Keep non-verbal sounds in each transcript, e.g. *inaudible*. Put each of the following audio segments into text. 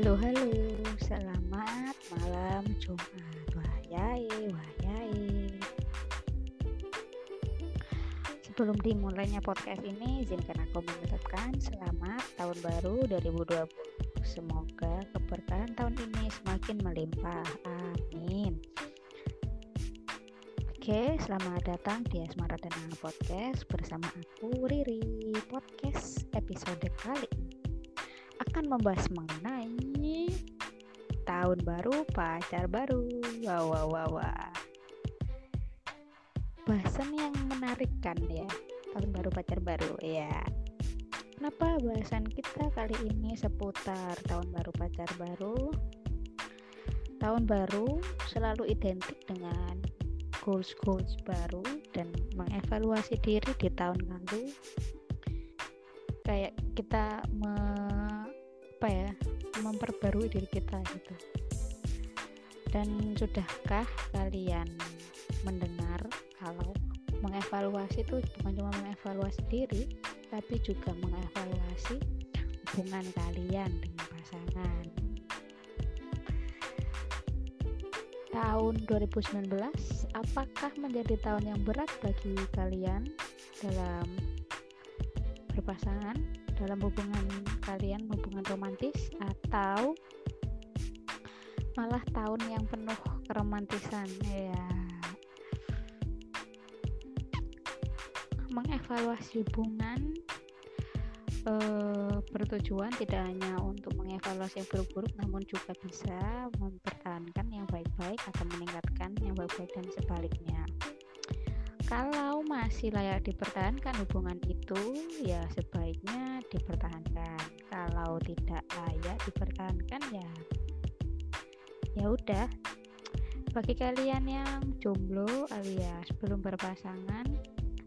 Halo, halo. Selamat malam Jumat. Wahai, wahai. Sebelum dimulainya podcast ini, izinkan aku mengucapkan selamat tahun baru 2020. Semoga keberkahan tahun ini semakin melimpah. Amin. Oke, selamat datang di Asmara dan Angan Podcast bersama aku Riri. Podcast episode kali ini akan membahas mengenai tahun baru, pacar baru. Wow, wow, wow, wow. Bahasan yang menarik kan ya, tahun baru, pacar baru. Ya, kenapa bahasan kita kali ini seputar tahun baru, pacar baru? Tahun baru selalu identik dengan goals-goals baru dan mengevaluasi diri di tahun lalu kayak kita me, apa ya memperbarui diri kita gitu. Dan sudahkah kalian mendengar kalau mengevaluasi itu bukan cuma mengevaluasi diri tapi juga mengevaluasi hubungan kalian dengan pasangan? Tahun 2019 apakah menjadi tahun yang berat bagi kalian dalam berpasangan dalam hubungan kalian hubungan romantis atau malah tahun yang penuh keromantisan ya mengevaluasi hubungan e, bertujuan tidak hanya untuk mengevaluasi yang buruk-buruk namun juga bisa mempertahankan yang baik-baik atau meningkatkan yang baik-baik dan sebaliknya kalau masih layak dipertahankan hubungan itu ya sebaiknya dipertahankan. Kalau tidak layak dipertahankan ya ya udah. Bagi kalian yang jomblo alias belum berpasangan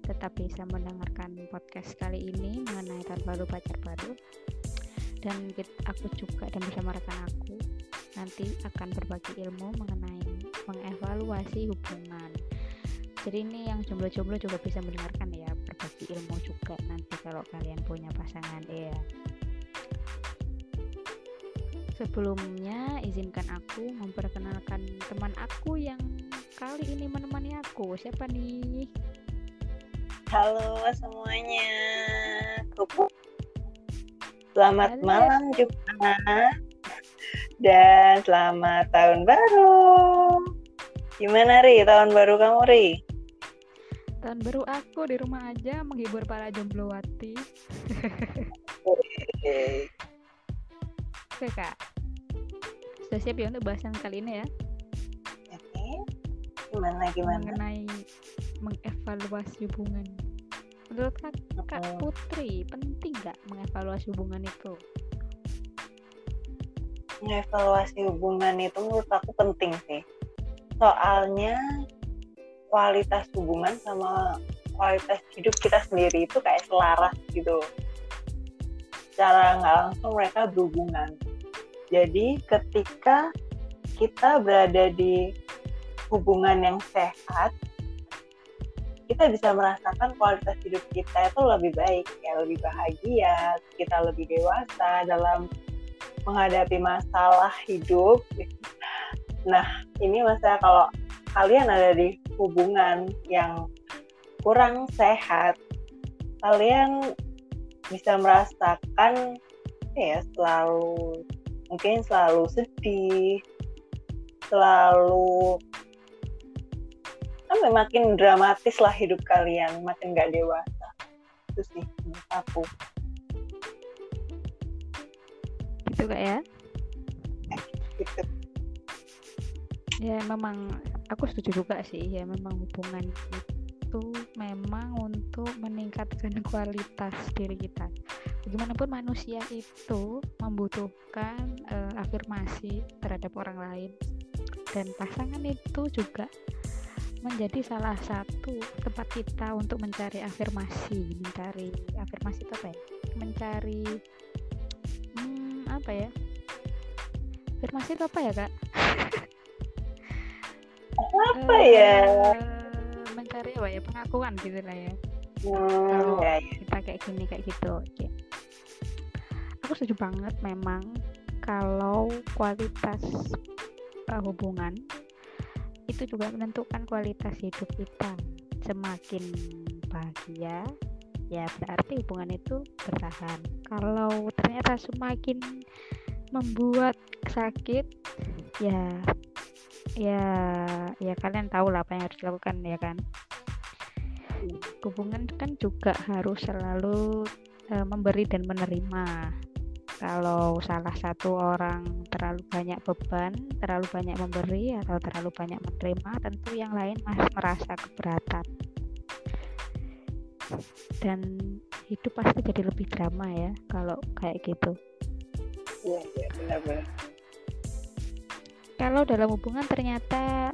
tetap bisa mendengarkan podcast kali ini mengenai tahun baru pacar baru. Dan aku juga dan bersama rekan aku nanti akan berbagi ilmu mengenai mengevaluasi hubungan jadi ini yang jomblo-jomblo juga bisa mendengarkan ya berbagi ilmu juga nanti kalau kalian punya pasangan ya sebelumnya izinkan aku memperkenalkan teman aku yang kali ini menemani aku siapa nih Halo semuanya. Kupu. Selamat Halo. malam juga. Dan selamat tahun baru. Gimana Ri, tahun baru kamu Ri? Tahun baru aku di rumah aja menghibur para jomblowati. Oke kak. Sudah siap ya untuk bahasan kali ini ya? Oke. Gimana gimana? Mengenai mengevaluasi hubungan menurut kak, kak Putri penting nggak mengevaluasi hubungan itu mengevaluasi hubungan itu menurut aku penting sih soalnya kualitas hubungan sama kualitas hidup kita sendiri itu kayak selaras gitu secara nggak langsung mereka berhubungan jadi ketika kita berada di hubungan yang sehat kita bisa merasakan kualitas hidup kita itu lebih baik, ya lebih bahagia, kita lebih dewasa dalam menghadapi masalah hidup. Nah, ini masalah kalau kalian ada di hubungan yang kurang sehat, kalian bisa merasakan ya selalu mungkin selalu sedih, selalu kan makin dramatis lah hidup kalian makin gak dewasa. Itu sih menurut aku. Gitu kak ya? Gitu. Ya memang aku setuju juga sih ya memang hubungan itu memang untuk meningkatkan kualitas diri kita bagaimanapun manusia itu membutuhkan uh, afirmasi terhadap orang lain dan pasangan itu juga menjadi salah satu tempat kita untuk mencari afirmasi, mencari afirmasi itu apa ya? Mencari hmm, apa ya? Afirmasi itu apa ya kak? *laughs* Apa ya? Uh, mencari apa ya? Pengakuan gitu lah ya. Hmm, Kalau ya, ya. kita kayak gini kayak gitu. Oke. Aku setuju banget memang kalau kualitas uh, hubungan itu juga menentukan kualitas hidup kita semakin bahagia ya berarti hubungan itu bertahan kalau ternyata semakin membuat sakit ya ya ya kalian tahu lah apa yang harus dilakukan ya kan hubungan kan juga harus selalu uh, memberi dan menerima kalau salah satu orang terlalu banyak beban, terlalu banyak memberi atau terlalu banyak menerima, tentu yang lain masih merasa keberatan. Dan hidup pasti jadi lebih drama ya kalau kayak gitu. Iya, iya. Kalau dalam hubungan ternyata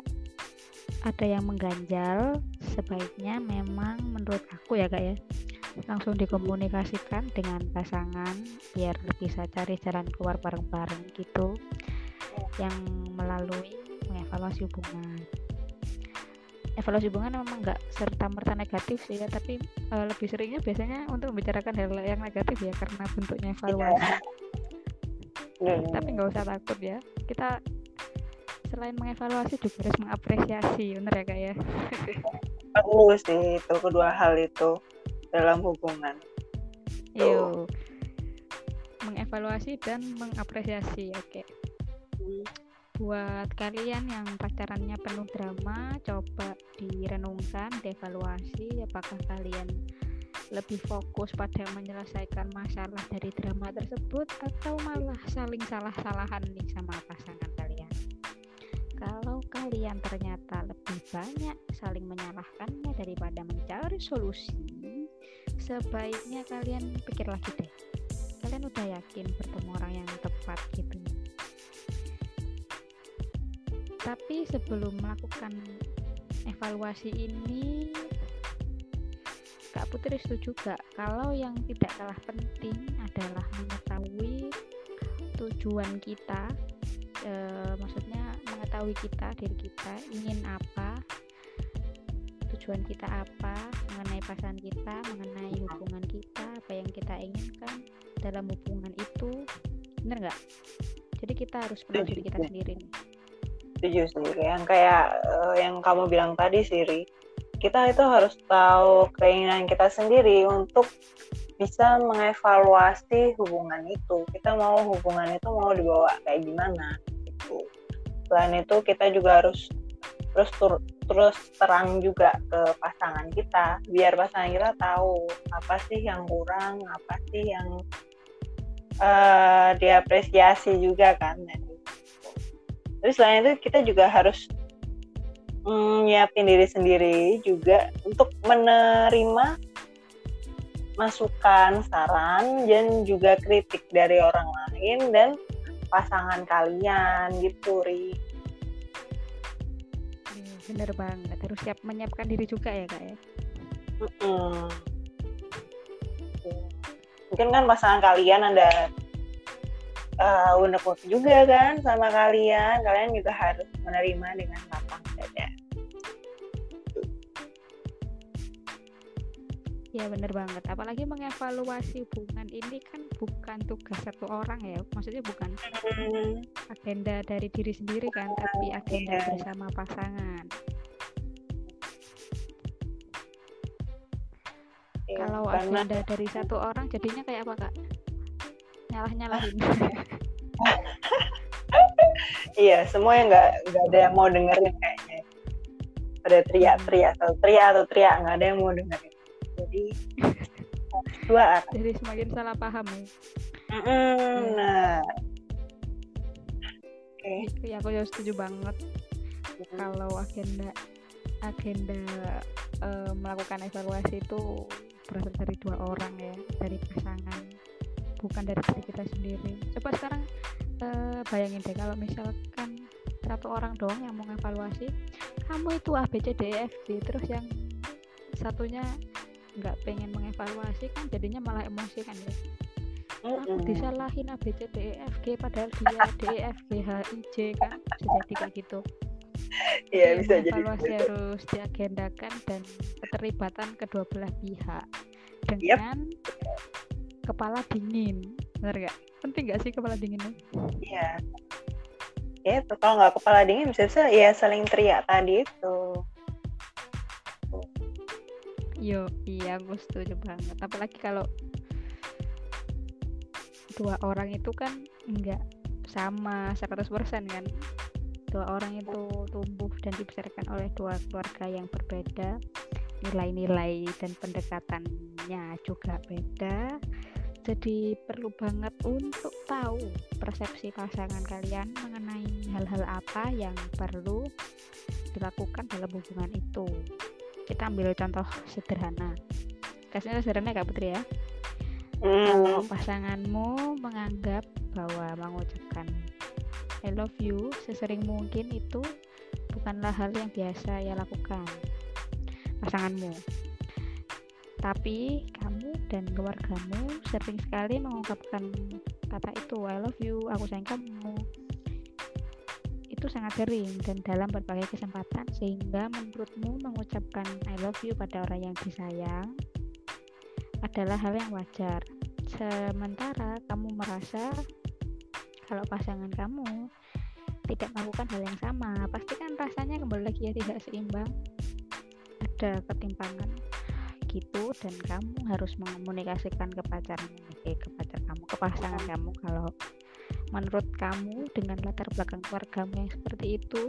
ada yang mengganjal, sebaiknya memang menurut aku ya kak ya, langsung dikomunikasikan dengan pasangan biar bisa cari jalan keluar bareng-bareng gitu. Yang melalui mengevaluasi hubungan. Evaluasi hubungan memang nggak serta merta negatif sih ya tapi uh, lebih seringnya biasanya untuk membicarakan hal yang negatif ya karena bentuknya evaluasi. Yeah. tapi nggak usah takut ya. Kita selain mengevaluasi juga harus mengapresiasi bener ya kak ya perlu sih itu kedua hal itu dalam hubungan. Iyo. Mengevaluasi dan mengapresiasi. Oke. Okay. Hmm. Buat kalian yang pacarannya penuh drama, coba direnungkan, dievaluasi apakah kalian lebih fokus pada menyelesaikan masalah dari drama tersebut atau malah saling salah-salahan nih sama pasangan kalian. Kalian ternyata lebih banyak saling menyalahkannya daripada mencari solusi, sebaiknya kalian pikir lagi deh. Kalian udah yakin bertemu orang yang tepat gitu? Tapi sebelum melakukan evaluasi ini Kak Putri setuju gak kalau yang tidak kalah penting adalah mengetahui tujuan kita e, maksudnya mengetahui kita diri kita ingin apa tujuan kita apa mengenai pasangan kita mengenai hubungan kita apa yang kita inginkan dalam hubungan itu. Benar nggak? Jadi kita harus kenal diri kita sendiri nih. Setuju sendiri yang kayak uh, yang kamu bilang tadi Siri kita itu harus tahu keinginan kita sendiri untuk bisa mengevaluasi hubungan itu. Kita mau hubungan itu mau dibawa kayak gimana selain itu kita juga harus terus tur terus terang juga ke pasangan kita biar pasangan kita tahu apa sih yang kurang apa sih yang uh, diapresiasi juga kan terus selain itu kita juga harus mm, nyiapin diri sendiri juga untuk menerima masukan saran dan juga kritik dari orang lain dan pasangan kalian gitu Ri. Bener banget. Harus siap menyiapkan diri juga ya kak ya? Mm mungkin kan pasangan kalian ada uh, unek juga kan sama kalian. Kalian juga harus menerima dengan lapang dada Ya bener banget. Apalagi mengevaluasi hubungan ini kan bukan tugas satu orang ya. Maksudnya bukan hmm. agenda dari diri sendiri kan, tapi agenda yeah. bersama pasangan. Yeah, Kalau karena... agenda dari satu orang jadinya kayak apa kak? Nyalah-nyalahin. *laughs* iya, semua yang nggak nggak ada yang mau dengerin kayaknya. Ada teriak-teriak atau teriak atau teriak nggak ada yang mau dengerin jadi *laughs* dua arah. Jadi semakin salah paham ya. Mm -mm, nah oke. Okay. ya aku juga setuju banget. Mm. kalau agenda agenda uh, melakukan evaluasi itu berasal dari dua orang ya dari pasangan bukan dari diri kita sendiri. Coba sekarang uh, bayangin deh kalau misalkan satu orang doang yang mau evaluasi kamu itu A B C D E F G terus yang satunya nggak pengen mengevaluasi kan jadinya malah emosi kan ya. Aku disalahin A B C D E F G padahal dia D E F G H I J kan bisa jadi kayak gitu. Iya bisa jadi evaluasi gitu. harus diagendakan dan keterlibatan kedua belah pihak dengan yep. kepala dingin benar gak penting gak sih kepala dinginnya iya. Ya itu kalau nggak kepala dingin bisa bisa ya saling teriak tadi itu yo iya aku setuju banget. Apalagi kalau dua orang itu kan nggak sama 100% kan? Dua orang itu tumbuh dan dibesarkan oleh dua keluarga yang berbeda nilai-nilai dan pendekatannya juga beda. Jadi perlu banget untuk tahu persepsi pasangan kalian mengenai hal-hal apa yang perlu dilakukan dalam hubungan itu kita ambil contoh sederhana. Kasihnya sederhana kak Putri ya. Mm. kalau pasanganmu menganggap bahwa mengucapkan I love you sesering mungkin itu bukanlah hal yang biasa ya lakukan pasanganmu. Tapi kamu dan keluargamu sering sekali mengungkapkan kata itu I love you aku sayang kamu sangat sering dan dalam berbagai kesempatan sehingga menurutmu mengucapkan I love you pada orang yang disayang adalah hal yang wajar. Sementara kamu merasa kalau pasangan kamu tidak melakukan hal yang sama pasti kan rasanya kembali lagi ya tidak seimbang. Ada ketimpangan gitu dan kamu harus mengomunikasikan ke pacarmu eh, ke pacar kamu ke pasangan kamu kalau menurut kamu dengan latar belakang keluargamu yang seperti itu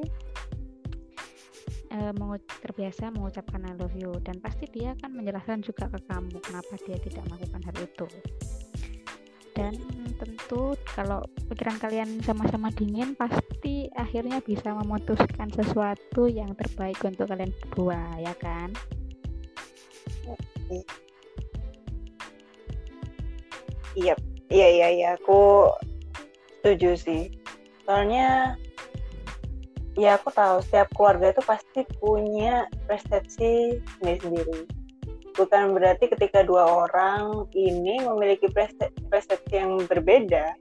eh, terbiasa mengucapkan I love you dan pasti dia akan menjelaskan juga ke kamu kenapa dia tidak melakukan hal itu dan tentu kalau pikiran kalian sama-sama dingin pasti akhirnya bisa memutuskan sesuatu yang terbaik untuk kalian berdua ya kan Iya, iya, iya, iya. Aku setuju sih. Soalnya, ya aku tahu setiap keluarga itu pasti punya persepsi sendiri-sendiri. Bukan berarti ketika dua orang ini memiliki persepsi yang berbeda,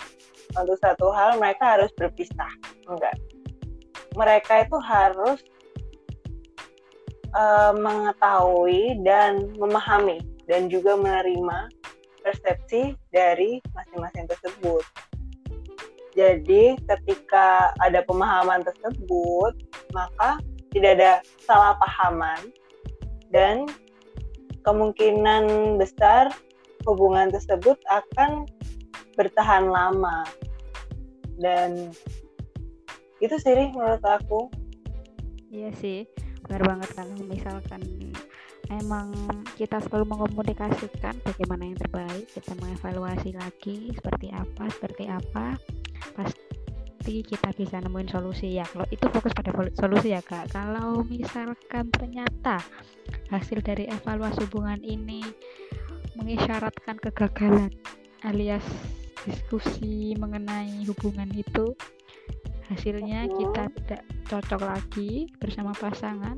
untuk satu hal mereka harus berpisah. Enggak. Mereka itu harus uh, mengetahui dan memahami dan juga menerima persepsi dari masing-masing tersebut. Jadi ketika ada pemahaman tersebut, maka tidak ada salah pahaman dan kemungkinan besar hubungan tersebut akan bertahan lama. Dan itu sih menurut aku. Iya sih benar banget kalau misalkan emang kita selalu mengomunikasikan bagaimana yang terbaik kita mengevaluasi lagi seperti apa seperti apa pasti kita bisa nemuin solusi ya. Kalau itu fokus pada solusi ya kak. Kalau misalkan ternyata hasil dari evaluasi hubungan ini mengisyaratkan kegagalan alias diskusi mengenai hubungan itu hasilnya kita tidak cocok lagi bersama pasangan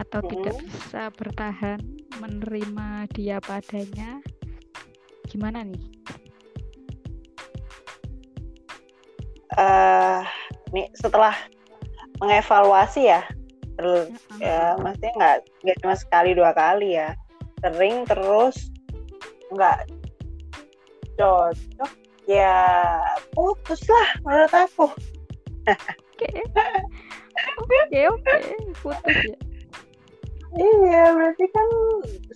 atau tidak bisa bertahan menerima dia padanya gimana nih? Uh, nih setelah mengevaluasi ya, -huh. ya maksudnya nggak nggak cuma sekali dua kali ya, sering terus nggak cocok ya putus lah menurut aku. Oke. Oke oke putus ya. Iya berarti kan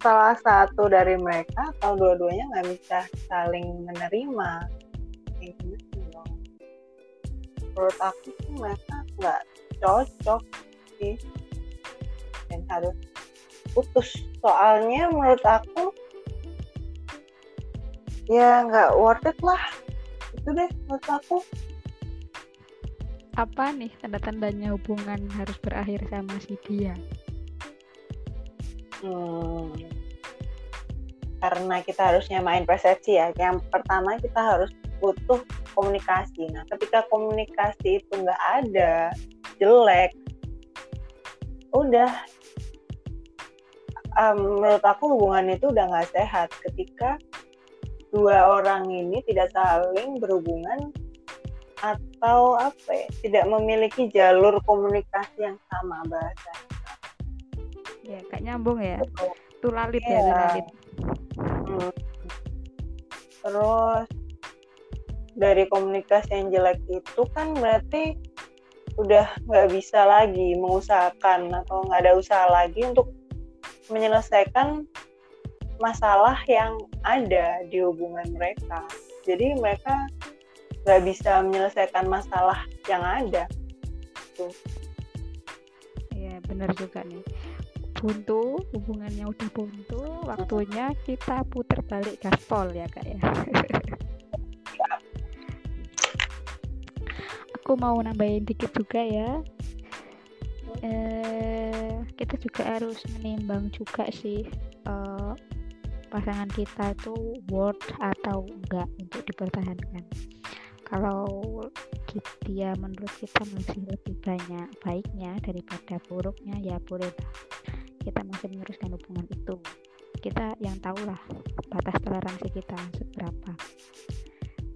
salah satu dari mereka atau dua-duanya nggak bisa saling menerima gitu menurut aku sih mereka nggak cocok sih. Dan harus putus. Soalnya menurut aku ya nggak worth it lah. Itu deh menurut aku. Apa nih tanda-tandanya hubungan harus berakhir sama si dia? Hmm, karena kita harus nyamain persepsi ya. Yang pertama kita harus butuh komunikasi. Nah ketika komunikasi itu nggak ada jelek udah um, menurut aku hubungan itu udah nggak sehat. Ketika dua orang ini tidak saling berhubungan atau apa ya tidak memiliki jalur komunikasi yang sama bahasa. Ya kayak nyambung ya. Itu lalit ya, ya lalit. Hmm. terus dari komunikasi yang jelek itu kan berarti udah nggak bisa lagi mengusahakan atau nggak ada usaha lagi untuk menyelesaikan masalah yang ada di hubungan mereka. Jadi mereka nggak bisa menyelesaikan masalah yang ada. Tuh. Ya benar juga nih. Buntu, hubungannya udah buntu, waktunya kita putar balik gaspol ya kak ya. *laughs* Aku mau nambahin dikit juga ya. Eh, kita juga harus menimbang juga sih eh, pasangan kita itu worth atau enggak untuk dipertahankan. Kalau dia menurut kita masih lebih banyak baiknya daripada buruknya ya boleh kita masih meneruskan hubungan itu. Kita yang tahu lah batas toleransi kita seberapa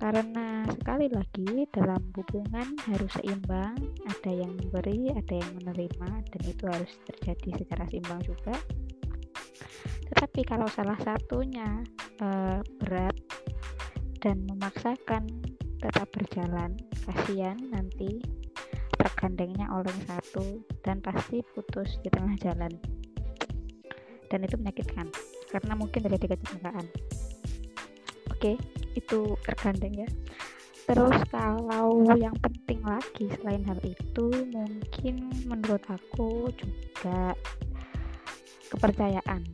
karena sekali lagi dalam hubungan harus seimbang ada yang memberi ada yang menerima dan itu harus terjadi secara seimbang juga. Tetapi kalau salah satunya uh, berat dan memaksakan tetap berjalan kasihan nanti tergandengnya oleh satu dan pasti putus di tengah jalan. Dan itu menyakitkan karena mungkin terjadi kecelakaan. Oke itu tergandeng ya. Terus kalau yang penting lagi selain hal itu mungkin menurut aku juga kepercayaan.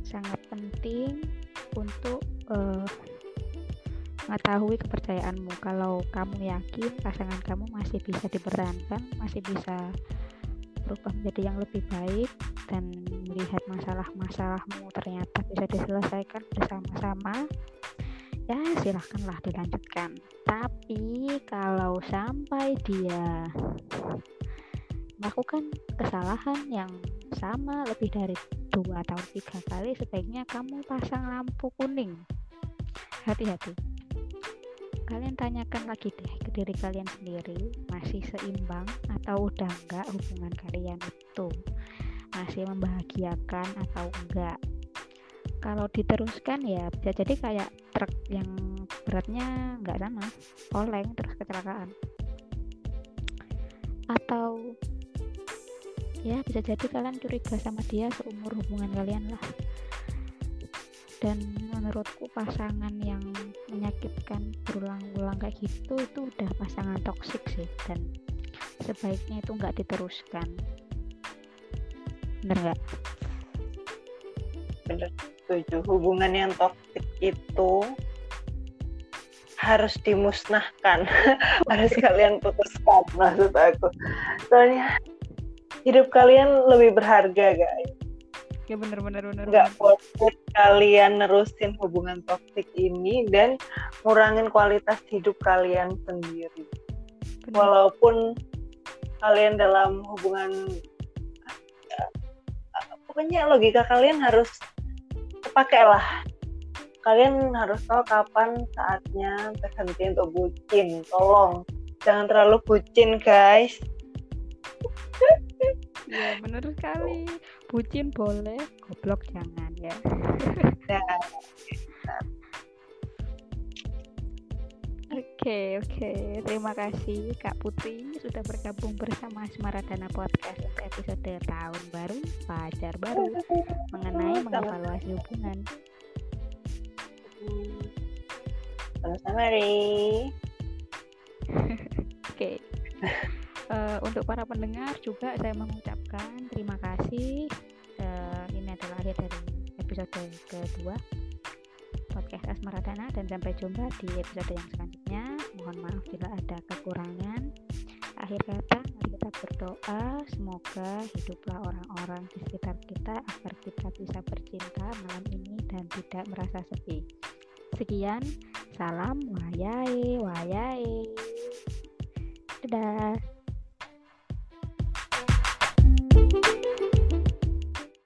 Sangat penting untuk uh, mengetahui kepercayaanmu. Kalau kamu yakin pasangan kamu masih bisa dipertahankan masih bisa berubah menjadi yang lebih baik dan melihat masalah-masalahmu ternyata bisa diselesaikan bersama-sama ya silahkanlah dilanjutkan. Tapi kalau sampai dia melakukan kesalahan yang sama lebih dari dua atau tiga kali sebaiknya kamu pasang lampu kuning. Hati-hati. Kalian tanyakan lagi deh ke diri kalian sendiri masih seimbang atau udah enggak hubungan kalian itu? Masih membahagiakan atau enggak? Kalau diteruskan ya bisa jadi kayak truk yang beratnya enggak sama oleng terus kecelakaan. Atau ya bisa jadi kalian curiga sama dia seumur hubungan kalian lah. Dan menurutku pasangan yang menyakitkan berulang-ulang kayak gitu itu udah pasangan toksik sih. Dan sebaiknya itu nggak diteruskan. Bener nggak? Bener setuju. Hubungan yang toksik itu harus dimusnahkan. *laughs* Harus kalian putuskan maksud aku. Soalnya hidup kalian lebih berharga guys. Ya bener bener bener nggak worth kalian nerusin hubungan toksik ini dan ngurangin kualitas hidup kalian sendiri. Bener. walaupun kalian dalam hubungan pokoknya logika kalian harus pakai lah kalian harus tahu kapan saatnya berhenti untuk bucin tolong jangan terlalu bucin guys ya benar sekali bucin boleh goblok jangan ya nah. *laughs* Oke, oke. Terima kasih Kak Putri sudah bergabung bersama Semaradana Podcast episode tahun baru, pacar baru mengenai mengevaluasi hubungan. Sama-sama. *laughs* Oke. Uh, untuk para pendengar juga saya mengucapkan terima kasih. Uh, ini adalah akhir dari episode kedua podcast Asmaradana dan sampai jumpa di episode yang selanjutnya. Mohon maaf bila ada kekurangan. Akhir kata mari kita berdoa. Semoga hiduplah orang-orang di sekitar kita agar kita bisa bercinta malam ini dan tidak merasa sepi sekian salam wayai wayai dadah